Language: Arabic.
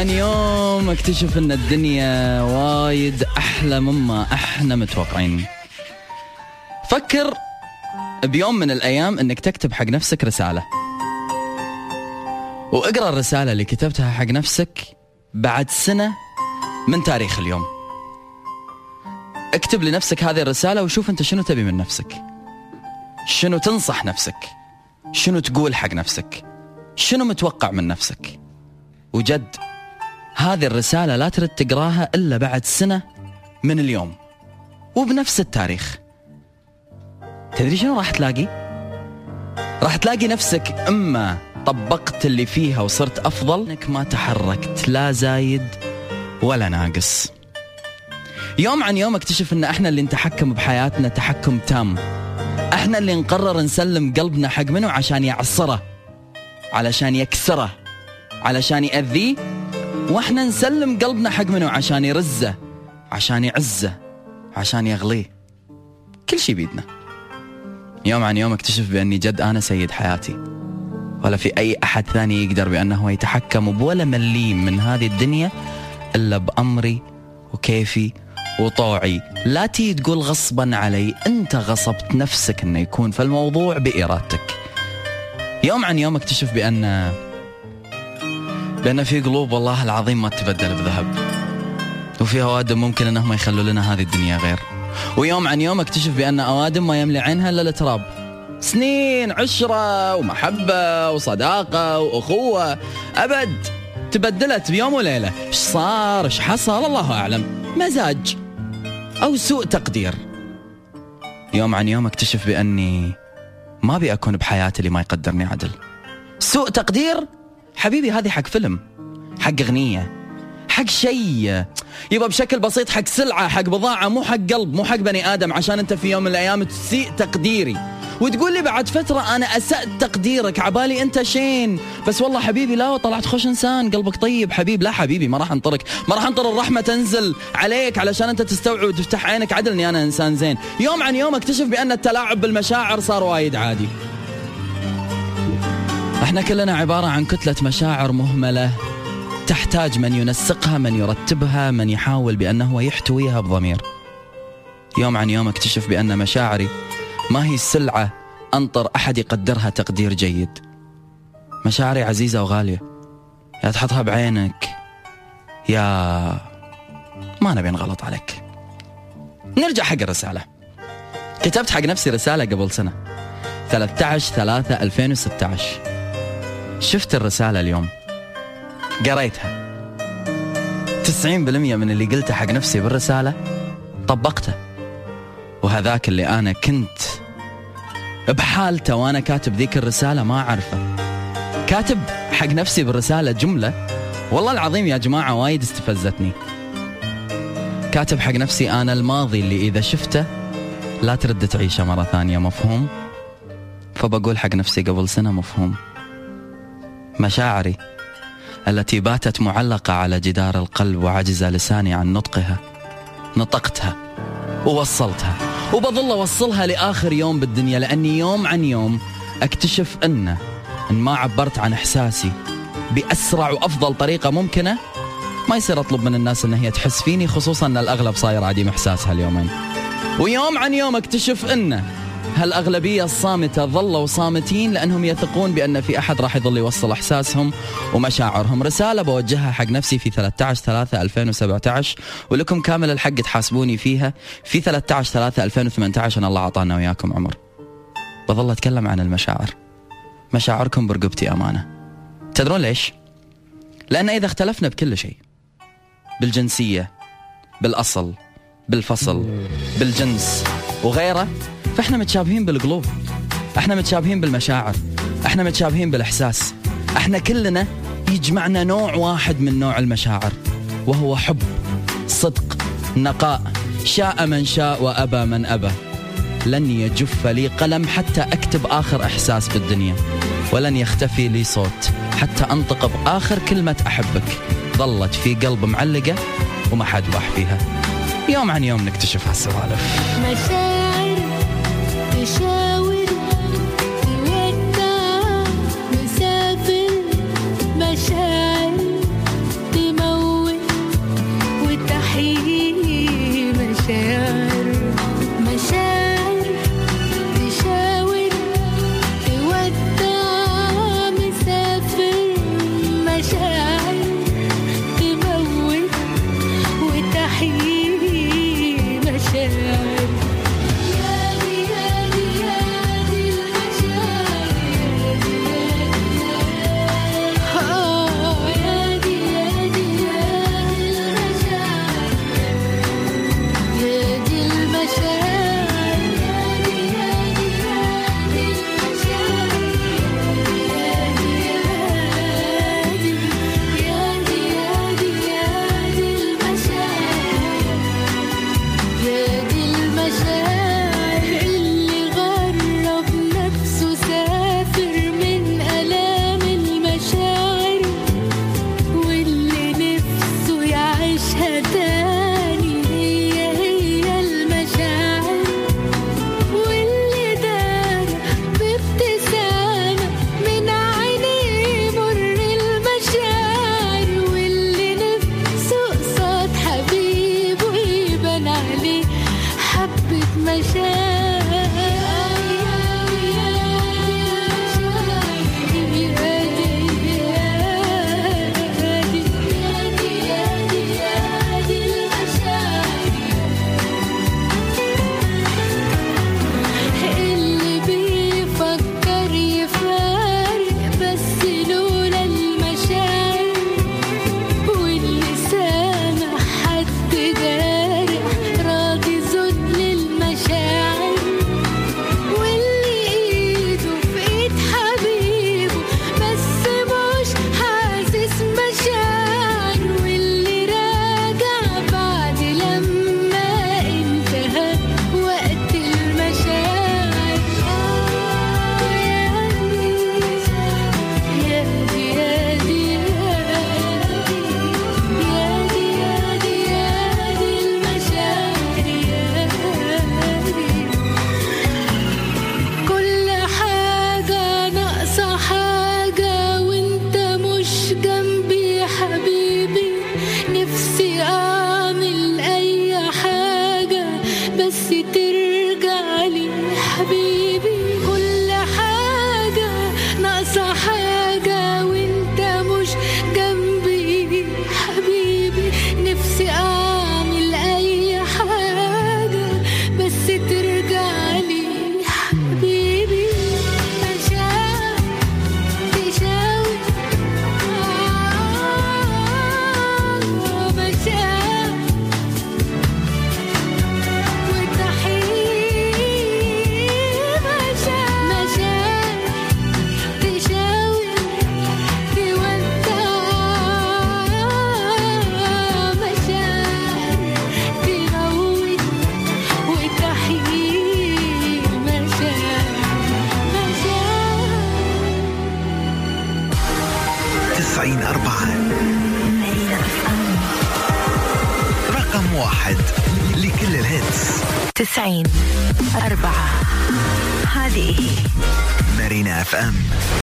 عن يوم اكتشف أن الدنيا وايد أحلى مما إحنا متوقعين. فكر بيوم من الأيام أنك تكتب حق نفسك رسالة. واقرأ الرسالة اللي كتبتها حق نفسك بعد سنة من تاريخ اليوم. اكتب لنفسك هذه الرسالة وشوف أنت شنو تبي من نفسك. شنو تنصح نفسك. شنو تقول حق نفسك. شنو متوقع من نفسك. وجد هذه الرسالة لا ترد تقراها إلا بعد سنة من اليوم وبنفس التاريخ. تدري شنو راح تلاقي؟ راح تلاقي نفسك إما طبقت اللي فيها وصرت أفضل إنك ما تحركت لا زايد ولا ناقص. يوم عن يوم اكتشف إن إحنا اللي نتحكم بحياتنا تحكم تام. إحنا اللي نقرر نسلم قلبنا حق منه عشان يعصره علشان يكسره علشان يأذيه وإحنا نسلم قلبنا حق منه عشان يرزه. عشان يعزه. عشان يغليه. كل شي بيدنا. يوم عن يوم اكتشف بأني جد أنا سيد حياتي. ولا في أي أحد ثاني يقدر بأنه يتحكم بولا مليم من هذه الدنيا إلا بأمري وكيفي وطوعي. لا تي تقول غصبا علي. أنت غصبت نفسك أنه يكون. في الموضوع بإرادتك. يوم عن يوم اكتشف بأن بأن في قلوب والله العظيم ما تتبدل بذهب. وفي أوادم ممكن أنهم يخلوا لنا هذه الدنيا غير. ويوم عن يوم أكتشف بأن أوادم ما يملي عينها إلا التراب سنين عشرة ومحبة وصداقة وأخوة. أبد تبدلت بيوم وليلة. إيش صار؟ إيش حصل؟ الله أعلم. مزاج أو سوء تقدير. يوم عن يوم أكتشف بأني ما أبي أكون بحياتي اللي ما يقدرني عدل. سوء تقدير؟ حبيبي هذه حق فيلم حق أغنية حق شيء يبقى بشكل بسيط حق سلعة حق بضاعة مو حق قلب مو حق بني آدم عشان أنت في يوم من الأيام تسيء تقديري. وتقول لي بعد فترة أنا أسأت تقديرك عبالي أنت شين؟ بس والله حبيبي لا طلعت خوش إنسان قلبك طيب. حبيب لا حبيبي ما راح أنطرك ما راح أنطر الرحمة تنزل عليك علشان أنت تستوعب وتفتح عينك. عدل أني أنا إنسان زين. يوم عن يوم أكتشف بأن التلاعب بالمشاعر صار وايد عادي. إحنا كلنا عبارة عن كتلة مشاعر مهملة تحتاج من ينسقها من يرتبها من يحاول بأنه يحتويها بضمير. يوم عن يوم أكتشف بأن مشاعري ما هي سلعة أنطر أحد يقدرها تقدير جيد. مشاعري عزيزة وغالية. يا تحطها بعينك يا ما نبي نغلط عليك. نرجع حق الرسالة. كتبت حق نفسي رسالة قبل سنة. 13 3 2016 شفت الرسالة اليوم؟ قريتها. 90% من اللي قلته حق نفسي بالرسالة طبقته. وهذاك اللي أنا كنت بحالته وأنا كاتب ذيك الرسالة ما أعرفه. كاتب حق نفسي بالرسالة جملة. والله العظيم يا جماعة وايد استفزتني. كاتب حق نفسي أنا الماضي اللي إذا شفته لا ترد تعيشه مرة ثانية مفهوم؟ فبقول حق نفسي قبل سنة مفهوم. مشاعري التي باتت معلقة على جدار القلب وعجز لساني عن نطقها. نطقتها. ووصلتها. وبظل أوصلها لآخر يوم بالدنيا لأني يوم عن يوم أكتشف أن إن ما عبرت عن إحساسي بأسرع وأفضل طريقة ممكنة ما يصير أطلب من الناس أن هي تحس فيني خصوصا أن الأغلب صاير عديم إحساس هاليومين. ويوم عن يوم أكتشف أن هالأغلبية الصامتة ظلوا صامتين لأنهم يثقون بأن في أحد راح يظل يوصل إحساسهم ومشاعرهم. رسالة بوجهها حق نفسي في 13 3 2017 ولكم كامل الحق تحاسبوني فيها. في 13 3 2018 أن الله أعطانا وياكم عمر. بظل أتكلم عن المشاعر. مشاعركم برقبتي أمانة. تدرون ليش؟ لأن إذا اختلفنا بكل شيء. بالجنسية بالأصل بالفصل بالجنس وغيره فاحنا متشابهين بالقلوب. إحنا متشابهين بالمشاعر. إحنا متشابهين بالإحساس. إحنا كلنا يجمعنا نوع واحد من نوع المشاعر وهو حب صدق نقاء. شاء من شاء وأبى من أبى. لن يجف لي قلم حتى أكتب آخر إحساس بالدنيا. ولن يختفي لي صوت حتى أنطق بآخر كلمة أحبك. ظلت في قلب معلقة وما حد باح فيها. يوم عن يوم نكتشف هالسوالف. مشاعر تشاور ترجع لي حبيبي. متابعين أربعة. رقم واحد لكل ال hits. تسعين أربعة. هذه مارينا FM.